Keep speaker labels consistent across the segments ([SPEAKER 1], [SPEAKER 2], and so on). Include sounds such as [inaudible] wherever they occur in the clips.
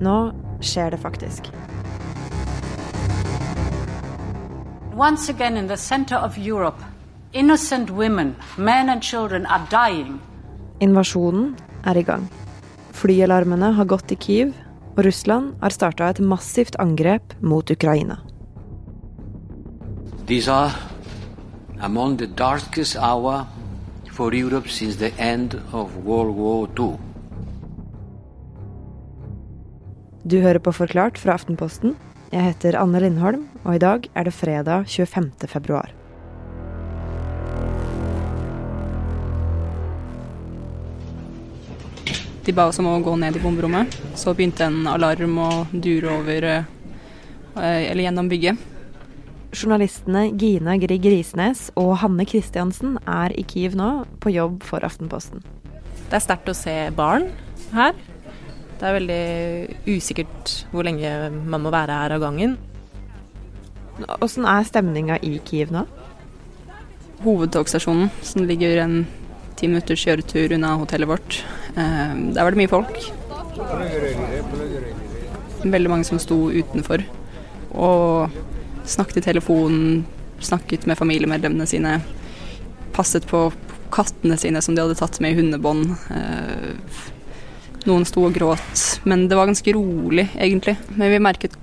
[SPEAKER 1] Nå skjer det faktisk.
[SPEAKER 2] Once again in the center of Europe, innocent women, men and children are dying.
[SPEAKER 1] Invasjonen er i gang. Flyalarmene har gått i Kiev, og Russland har starta et massivt angrep mot Ukraina.
[SPEAKER 3] These are among the darkest hour for Europe since the end of World War II.
[SPEAKER 1] Du hører på Forklart fra Aftenposten. Jeg heter Anne Lindholm, og i dag er det fredag 25. februar.
[SPEAKER 4] De ba oss om å gå ned i bomberommet. Så begynte en alarm å dure over eh, eller gjennom bygget.
[SPEAKER 1] Journalistene Gina Grieg Risnes og Hanne Kristiansen er i Kyiv nå, på jobb for Aftenposten.
[SPEAKER 5] Det er sterkt å se barn her. Det er veldig usikkert hvor lenge man må være her av gangen.
[SPEAKER 1] Åssen er stemninga i Kiev nå?
[SPEAKER 4] Hovedtogstasjonen, som ligger en ti minutters kjøretur unna hotellet vårt. Eh, der var det mye folk. Veldig mange som sto utenfor og snakket i telefonen, snakket med familiemedlemmene sine. Passet på kattene sine som de hadde tatt med i hundebånd. Eh, noen sto og gråt, men det var ganske rolig, egentlig. Men vi merket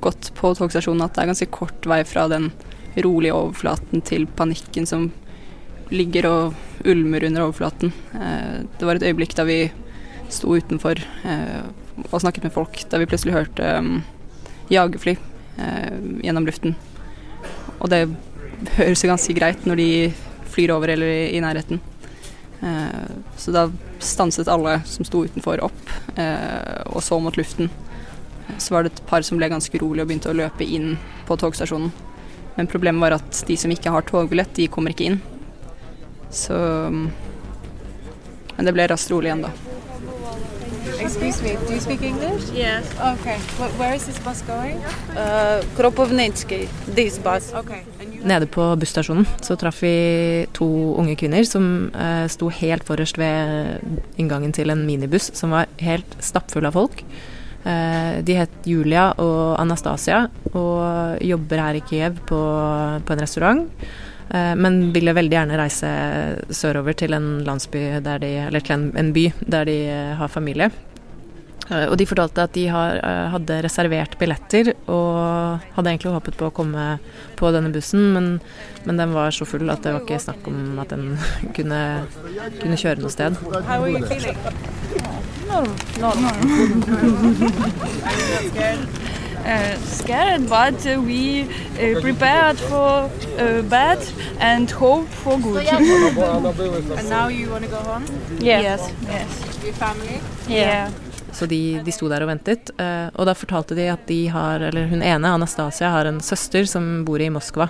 [SPEAKER 4] godt på togstasjonen at det er ganske kort vei fra den rolige overflaten til panikken som ligger og ulmer under overflaten. Eh, det var et øyeblikk da vi sto utenfor eh, og snakket med folk, da vi plutselig hørte um, jagerfly eh, gjennom luften. Og det høres jo ganske greit når de flyr over eller i nærheten. Eh, så da stanset alle som sto utenfor opp eh, og så mot luften. Så var det et par som ble ganske rolig og begynte å løpe inn på togstasjonen. Men problemet var at de som ikke har togbillett, de kommer ikke inn. Så Men det ble raskt rolig igjen, da.
[SPEAKER 6] Excuse me, do you speak English?
[SPEAKER 7] Yes.
[SPEAKER 6] Okay. Wh- Where is this bus going?
[SPEAKER 7] Uh, Kropivnitsky, this bus.
[SPEAKER 6] Okay.
[SPEAKER 5] Nede på busstasjonen så traff vi to unge kvinner som eh, sto helt forrest ved inngangen til en minibuss som var helt stappfull av folk. Eh, de het Julia og Anastasia og jobber her i Kiev på, på en restaurant. Eh, men ville veldig gjerne reise sørover til en landsby der de, eller til en, en by der de har familie. Eh, Og de fortalte at de har, eh, hadde reservert billetter og hadde egentlig håpet på å komme på denne bussen, men, men den var så full at det var ikke snakk om at den [laughs] kunne, kunne kjøre noe sted.
[SPEAKER 6] you feeling?
[SPEAKER 8] uh, scared, but uh, we uh, prepared for uh, bad and hope for good.
[SPEAKER 6] And now you want to go home?
[SPEAKER 8] Yes, yes,
[SPEAKER 6] yes. your family?
[SPEAKER 8] yeah.
[SPEAKER 5] Så de, de sto der og ventet, eh, og da fortalte de at de har, eller hun ene, Anastasia, har en søster som bor i Moskva.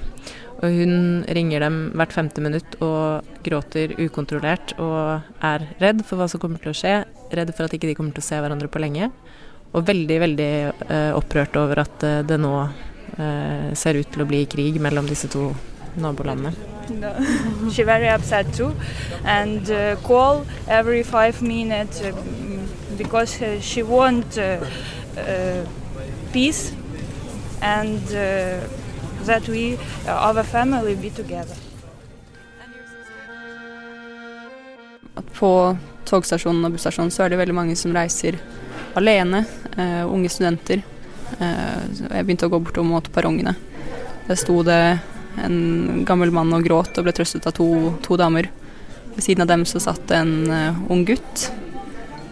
[SPEAKER 5] Og hun ringer dem hvert femte minutt og gråter ukontrollert og er redd for hva som kommer til å skje, redd for at ikke de kommer til å se hverandre på lenge. Og veldig, veldig eh, opprørt over at eh, det nå ser ut til å bli krig mellom disse to nabolandene.
[SPEAKER 8] No. [laughs] she very upset too, and uh, call every five minutes uh, because uh, she wants uh, uh, peace and that we, our family, be together.
[SPEAKER 4] På togstasjonen og busstasjonen så er det veldig mange som reiser alene, uh, unge studenter. Uh, jeg begynte å gå bort og mot perrongene. Der sto det en gammel mann og gråt og ble trøstet av to, to damer. Ved siden av dem så satt en uh, ung gutt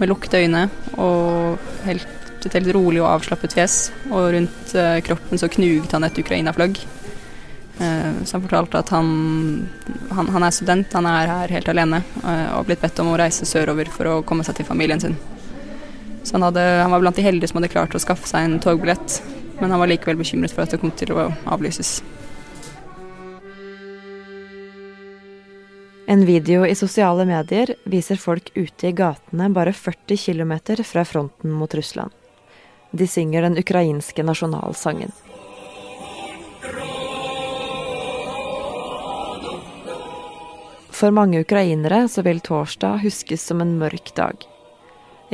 [SPEAKER 4] med lukkede øyne og helt, et helt rolig og avslappet fjes. Og rundt eh, kroppen så knuget han et Ukraina-flagg. Eh, Så han fortalte at han, han, han er student, han er her helt alene eh, og blitt bedt om å reise sørover for å komme seg til familien sin. Så han, hadde, han var blant de heldige som hadde klart å skaffe seg en togbillett, men han var likevel bekymret for at det kom til å avlyses.
[SPEAKER 1] En video i sosiale medier viser folk ute i gatene bare 40 km fra fronten mot Russland. De synger den ukrainske nasjonalsangen. For mange ukrainere så vil torsdag huskes som en mørk dag.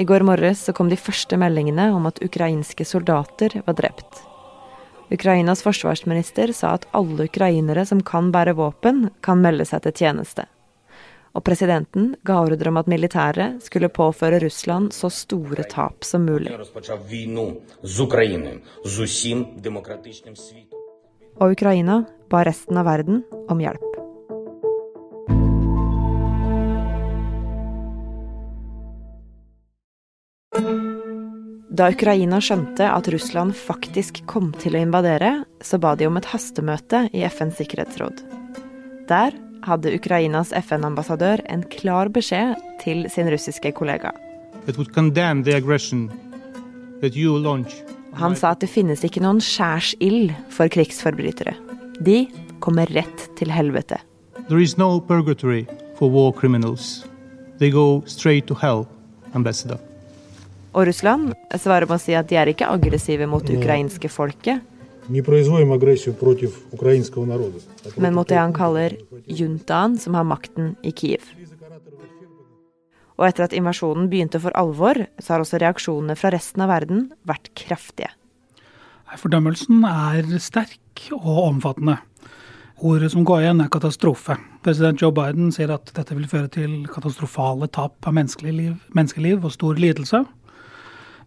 [SPEAKER 1] I går morges så kom de første meldingene om at ukrainske soldater var drept. Ukrainas forsvarsminister sa at alle ukrainere som kan bære våpen, kan melde seg til tjeneste. Og presidenten ga ordre om at militæret skulle påføre Russland så store tap som mulig. Og Ukraina ba resten av verden om hjelp. Da Ukraina skjønte at Russland faktisk kom til å invadere, så ba de om et hastemøte i FNs sikkerhetsråd. Der hadde Ukrainas FN-ambassadør en klar beskjed til sin russiske kollega. Han sa at det finnes ikke noen skjærsild for krigsforbrytere. De kommer rett til helvete.
[SPEAKER 9] There is no purgatory for war criminals. They go straight to hell, ambassador.
[SPEAKER 1] Og Russland svarer med å si at de er ikke aggressive mot ukrainske folket, men mot det han kaller juntaen, som har makten i Kiev. Og etter at invasjonen begynte for alvor, så har også reaksjonene fra resten av verden vært kraftige.
[SPEAKER 10] Fordømmelsen er sterk og omfattende. Ordet som går igjen, er katastrofe. President Joe Biden sier at dette vil føre til katastrofale tap av menneskeliv, menneskeliv og stor lidelse.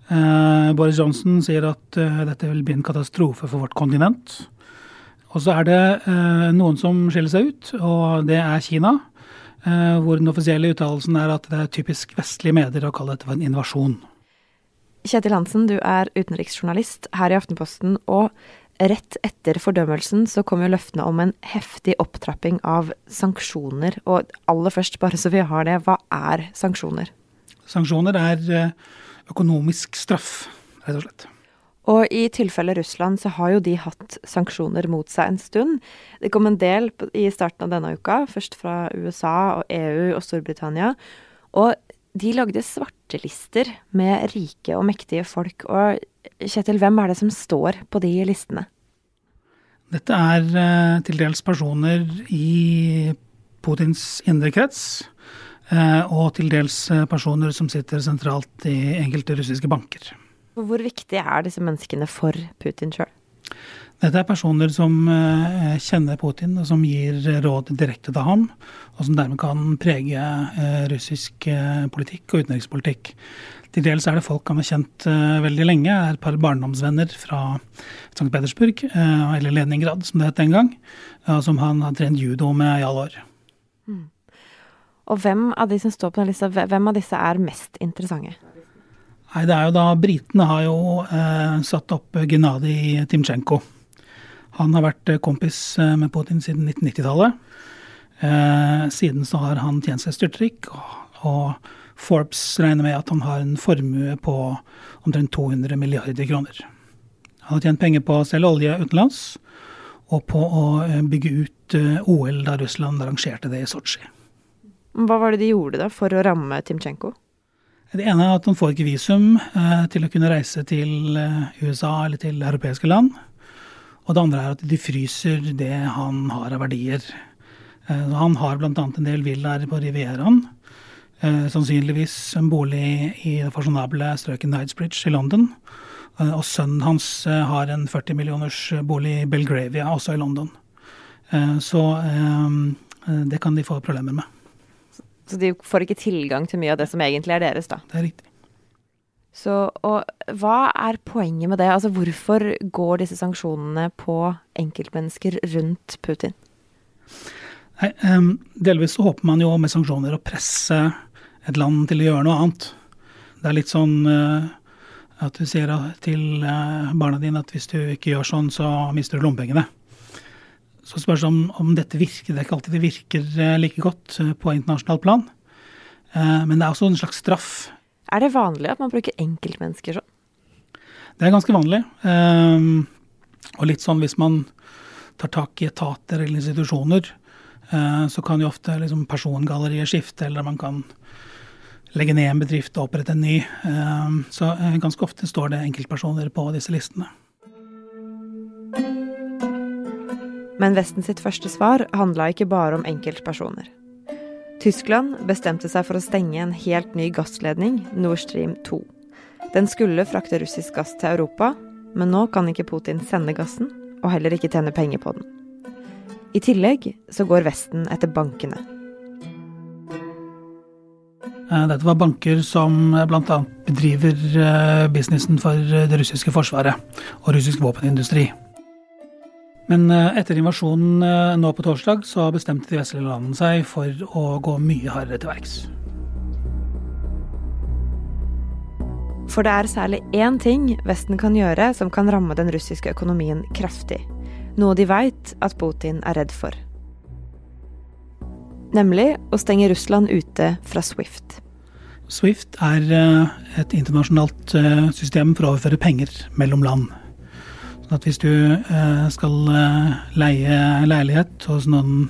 [SPEAKER 10] Uh, Boris Johnson sier at uh, dette vil bli en katastrofe for vårt kontinent. Og så er det uh, noen som skiller seg ut, og det er Kina. hvor den offisielle uttalelsen er at det er typisk vestlige medier å kalle dette for en invasjon.
[SPEAKER 1] Kjetil Hansen, du er utenriksjournalist her i Aftenposten. og Rett etter fordømmelsen så kom jo løftene om en heftig opptrapping av sanksjoner. Og aller først, bare så vi har det, hva er sanksjoner?
[SPEAKER 10] Sanksjoner er økonomisk straff, rett og slett.
[SPEAKER 1] Og i tilfelle Russland så har jo de hatt sanksjoner mot seg en stund. Det kom en del i starten av denne uka, først fra USA og EU og Storbritannia. Og de lagde svartelister med rike og mektige folk. Og Kjetil, hvem er det som står på de listene?
[SPEAKER 10] Dette er uh, til dels personer i Putins indre krets. Eh, og til dels eh, personer som sitter sentralt i enkelte russiske banker.
[SPEAKER 1] Hvor viktig er disse menneskene for Putin sjøl?
[SPEAKER 10] Dette er personer som eh, kjenner Putin, og som gir råd direkte til ham. Og som dermed kan prege russisk politikk og utenrikspolitikk. Til dels er det folk han har kjent veldig lenge. er Et par barndomsvenner fra St. Petersburg, eller Leningrad som det het den gang. Som han har trent judo med i alle år. Mm.
[SPEAKER 1] Og hvem av de som står på den lista, hvem av disse er mest interessante?
[SPEAKER 10] Nei, det er jo da Britene har jo eh, satt opp Gennadij Timtsjenko. Han har vært eh, kompis eh, med Putin siden 1990-tallet. Eh, siden så har han tjent seg styrtrik, og, og, Forbes regner med at han har en formue på omtrent 200 milliarder kroner. Han har tjent penger på å selge olje utenlands, og på å eh, bygge ut OL da Russland arrangerte det i Sotsji.
[SPEAKER 1] Hva var det de gjorde da for å ramme Timchenko?
[SPEAKER 10] Det ene er at han får ikke visum eh, til å kunne reise til eh, USA eller til europeiske land. Og det andre er at de fryser det han har av verdier. Eh, han har bl.a. en del villaer på Rivieraen. Sannsynligvis en bolig i det fasjonable strøket Knightsbridge i London. Og sønnen hans har en 40 millioners bolig i Belgravia, også i London. så det kan de få problemer med.
[SPEAKER 1] Så de får ikke tilgang til mye av det som egentlig er deres, da.
[SPEAKER 10] Det er riktig.
[SPEAKER 1] Så, og hva er poenget med det? Altså hvorfor går disse sanksjonene på enkeltmennesker rundt Putin?
[SPEAKER 10] Nei, um, delvis så håper man jo med sanksjoner å presse et land til å gjøre noe annet. Det er litt sånn uh, at du sier til uh, barna dine at hvis du ikke gjør sånn, så mister du lommepengene. Så spørs det om, om dette virker. Det er ikke alltid det virker eh, like godt eh, på internasjonalt plan. Eh, men det er også en slags straff.
[SPEAKER 1] Er det vanlig at man bruker enkeltmennesker sånn?
[SPEAKER 10] Det er ganske vanlig. Og litt sånn hvis man tar tak i etater eller institusjoner, så kan jo ofte liksom persongalleriet skifte, eller man kan legge ned en bedrift og opprette en ny. Så ganske ofte står det enkeltpersoner på disse listene.
[SPEAKER 1] Men Vesten sitt første svar handla ikke bare om enkeltpersoner. Tyskland bestemte seg for å stenge en helt ny gassledning, Nord Stream 2. Den skulle frakte russisk gass til Europa, men nå kan ikke Putin sende gassen, og heller ikke tjene penger på den. I tillegg så går Vesten etter bankene.
[SPEAKER 10] Eh, dette var banker som bl.a. bedriver eh, businessen for det russiske forsvaret og russisk våpenindustri. Men eh, etter invasjonen nå på torsdag, så bestemte de vestlige landene seg for å gå mye hardere til verks.
[SPEAKER 1] For det er særlig én ting Vesten kan gjøre som kan ramme den russiske økonomien kraftig. Noe de veit at Putin er redd for. Nemlig å stenge Russland ute fra Swift.
[SPEAKER 10] Swift er eh, et internasjonalt eh, system for å overføre penger mellom land. At hvis du eh, skal leie leilighet hos noen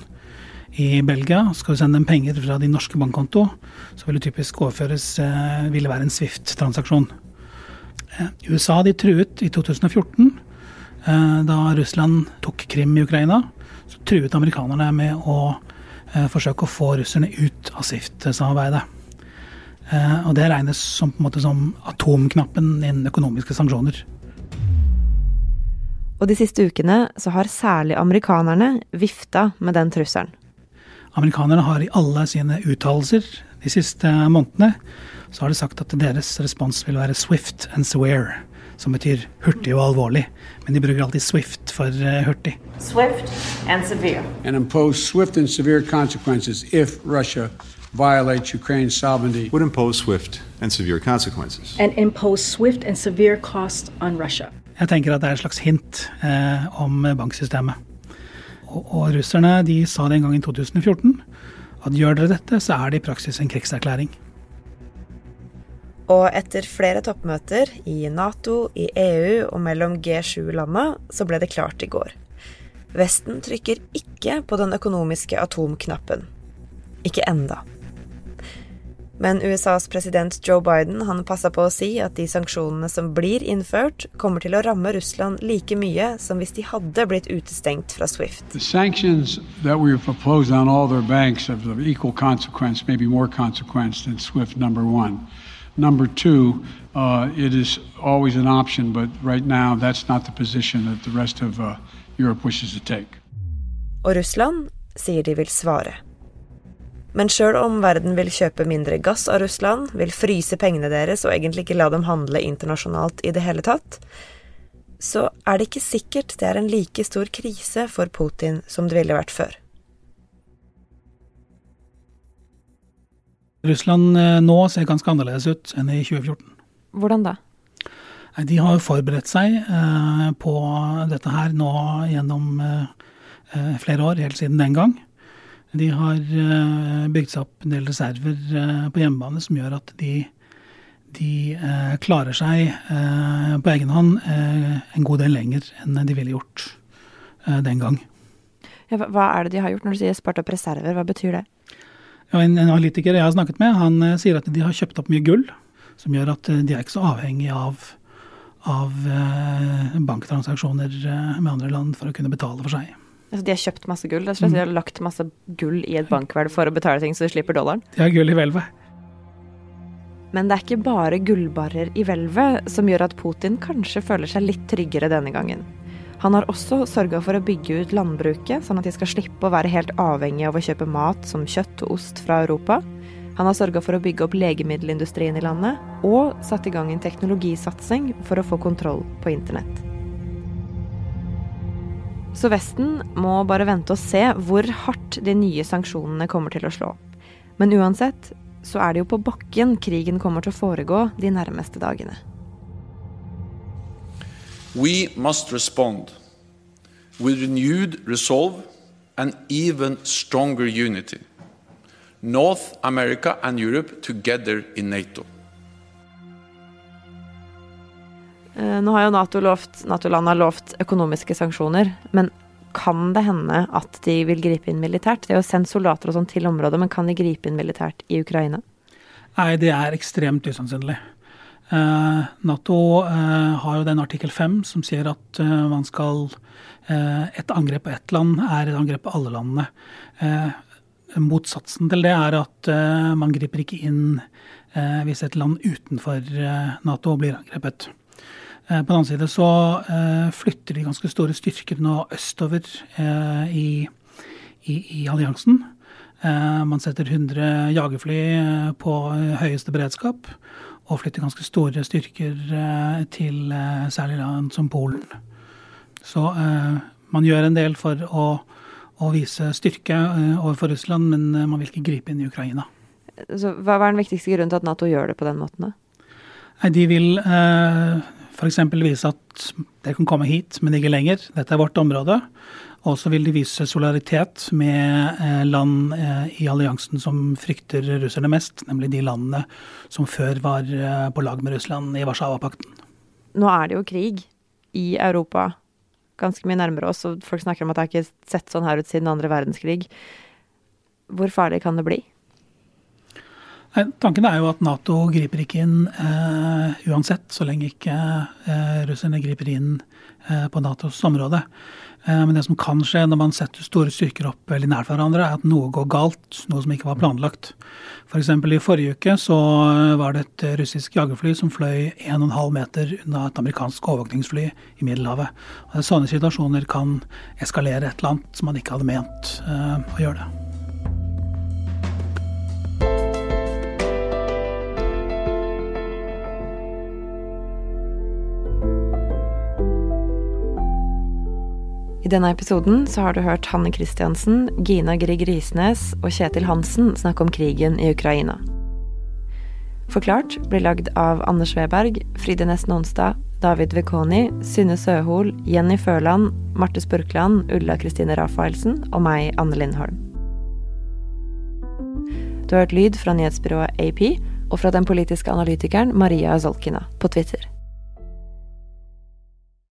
[SPEAKER 10] i Belgia, skal du sende dem penger fra din norske bankkonto, så vil det typisk overføres ville være en Swift-transaksjon. USA de truet i 2014, da Russland tok Krim i Ukraina. Så truet amerikanerne med å forsøke å få russerne ut av Swift-samarbeidet. Og det regnes som, på en måte, som atomknappen innen økonomiske sanksjoner.
[SPEAKER 1] Og de siste ukene så har særlig amerikanerne vifta med den trusselen.
[SPEAKER 10] Amerikanerne har i alle sine uttalelser de siste månedene så har de sagt at deres respons vil være swift and severe, som betyr hurtig og alvorlig. Men de bruker alltid swift for uh, hurtig.
[SPEAKER 2] Swift and severe.
[SPEAKER 11] And impose swift and severe consequences if Russia violates Ukraine's sovereignty.
[SPEAKER 12] Would impose swift and severe consequences.
[SPEAKER 13] And impose swift and severe costs on Russia.
[SPEAKER 10] Jeg tenker at det er et slags hint eh, om banksystemet. Og, og, russerne de sa det en gang i 2014 at gjør dere dette, så er det i praksis en krigserklæring.
[SPEAKER 1] Og etter flere toppmøter i Nato, i EU og mellom G7-landa, så ble det klart i går. Vesten trykker ikke på den økonomiske atomknappen. Ikke enda. Men USAs president Joe Biden han passa på å si at de sanksjonene som blir innført, kommer til å ramme Russland like mye som hvis de hadde blitt utestengt fra Swift.
[SPEAKER 11] The sanctions that we proposed on all their banks have of equal consequence, maybe more consequence than Swift number one. Number two, uh, it is always an option, but right now that's not the position that the rest of uh, Europe wishes to take.
[SPEAKER 1] Og Russland sier de vil svare. Men sjøl om verden vil kjøpe mindre gass av Russland, vil fryse pengene deres og egentlig ikke la dem handle internasjonalt i det hele tatt, så er det ikke sikkert det er en like stor krise for Putin som det ville vært før.
[SPEAKER 10] Russland eh, nå ser ganske annerledes ut enn i 2014.
[SPEAKER 1] Hvordan da?
[SPEAKER 10] De har forberedt seg eh, på dette her nå gjennom eh, flere år, helt siden den gang. De har uh, bygd seg opp en del reserver uh, på hjemmebane som gjør at de, de uh, klarer seg på egen hånd en god del lenger enn de ville gjort den gang.
[SPEAKER 1] Ja, hva er det de har gjort når du sier spart opp reserver? Hva betyr det?
[SPEAKER 10] Ja, en, en analytiker jeg har snakket med, han sier at de har kjøpt opp mye gull. Som gjør at de er ikke så avhengig av, av banktransaksjoner med andre land for å kunne betale for seg.
[SPEAKER 1] Altså de har kjøpt masse gull? Mm. De har lagt masse gull i et bankhvelv for å betale ting, så de slipper dollaren?
[SPEAKER 10] De har gull i hvelvet.
[SPEAKER 1] Men det er ikke bare gullbarrer i hvelvet som gjør at Putin kanskje føler seg litt tryggere denne gangen. Han har også sørga for å bygge ut landbruket, sånn at de skal slippe å være helt avhengig av å kjøpe mat som kjøtt og ost fra Europa. Han har sørga for å bygge opp legemiddelindustrien i landet, og satt i gang en teknologisatsing for å få kontroll på internett. Så Vesten må bare vente og se hvor hardt de nye sanksjonene kommer til å slå. Men uansett så er det jo på bakken krigen kommer til å foregå de nærmeste dagene.
[SPEAKER 14] We must respond with renewed resolve and even stronger unity. North America and Europe together in NATO.
[SPEAKER 1] Nå har jo NATO Nato-land har lovt økonomiske sanksjoner, men kan det hende at de vil gripe inn militært? De har jo sendt soldater og sånn til området, men kan de gripe inn militært i Ukraina?
[SPEAKER 10] Nei, det er ekstremt usannsynlig. Uh, Nato uh, har jo den artikkel 5 som sier at uh, man skal eh, Et angrep på ett land er et angrep på alle landene. Eh, motsatsen til det er at man griper ikke inn hvis et land utenfor Nato blir angrepet. På den annen side så flytter de ganske store styrker nå østover i, i, i, alliansen. man setter 100 jagerfly på høyeste beredskap og flytter ganske store styrker til særlig land som Polen. Så man gjør en del for å å vise styrke eh, overfor Russland, men eh, man vil ikke gripe inn i Ukraina.
[SPEAKER 1] Så hva er den viktigste grunnen til at Nato gjør det på den måten?
[SPEAKER 10] Nei, de vil eh, f.eks. vise at dere kan komme hit, men ikke lenger. Dette er vårt område. Og så vil de vise solidaritet med eh, land eh, i alliansen som frykter russerne mest, nemlig de landene som før var eh, på lag med Russland i Warszawapakten.
[SPEAKER 1] Nå er det jo krig i Europa ganske mye nærmere oss, og folk snakker om at det har ikke sett sånn her ut siden andre verdenskrig. Hvor farlig kan det bli?
[SPEAKER 10] Tanken er jo at Nato griper ikke inn eh, uansett, så lenge ikke eh, russerne griper inn eh, på Natos område. Men det som kan skje når man setter store styrker opp veldig nær hverandre, er at noe går galt, noe som ikke var planlagt. F.eks. For i forrige uke så var det et russisk jagerfly som fløy 1,5 meter unna et amerikansk overvåkningsfly i Middelhavet. Og sånne situasjoner kan eskalere et eller annet som man ikke hadde ment å gjøre det.
[SPEAKER 1] I denne episoden så har du hørt Hanne Christiansen, Gina Grieg Risnes og Kjetil Hansen snakke om krigen i Ukraina. Forklart blir lagd av Anders Weberg, Fride Nesten Onsdag, David Vekoni, Synne Søhol, Jenny Førland, Marte Spurkland, Ulla Kristine Rafaelsen og meg, Anne Lindholm. Du har hørt lyd fra nyhetsbyrået AP og fra den politiske analytikeren Maria Zolkina på Twitter.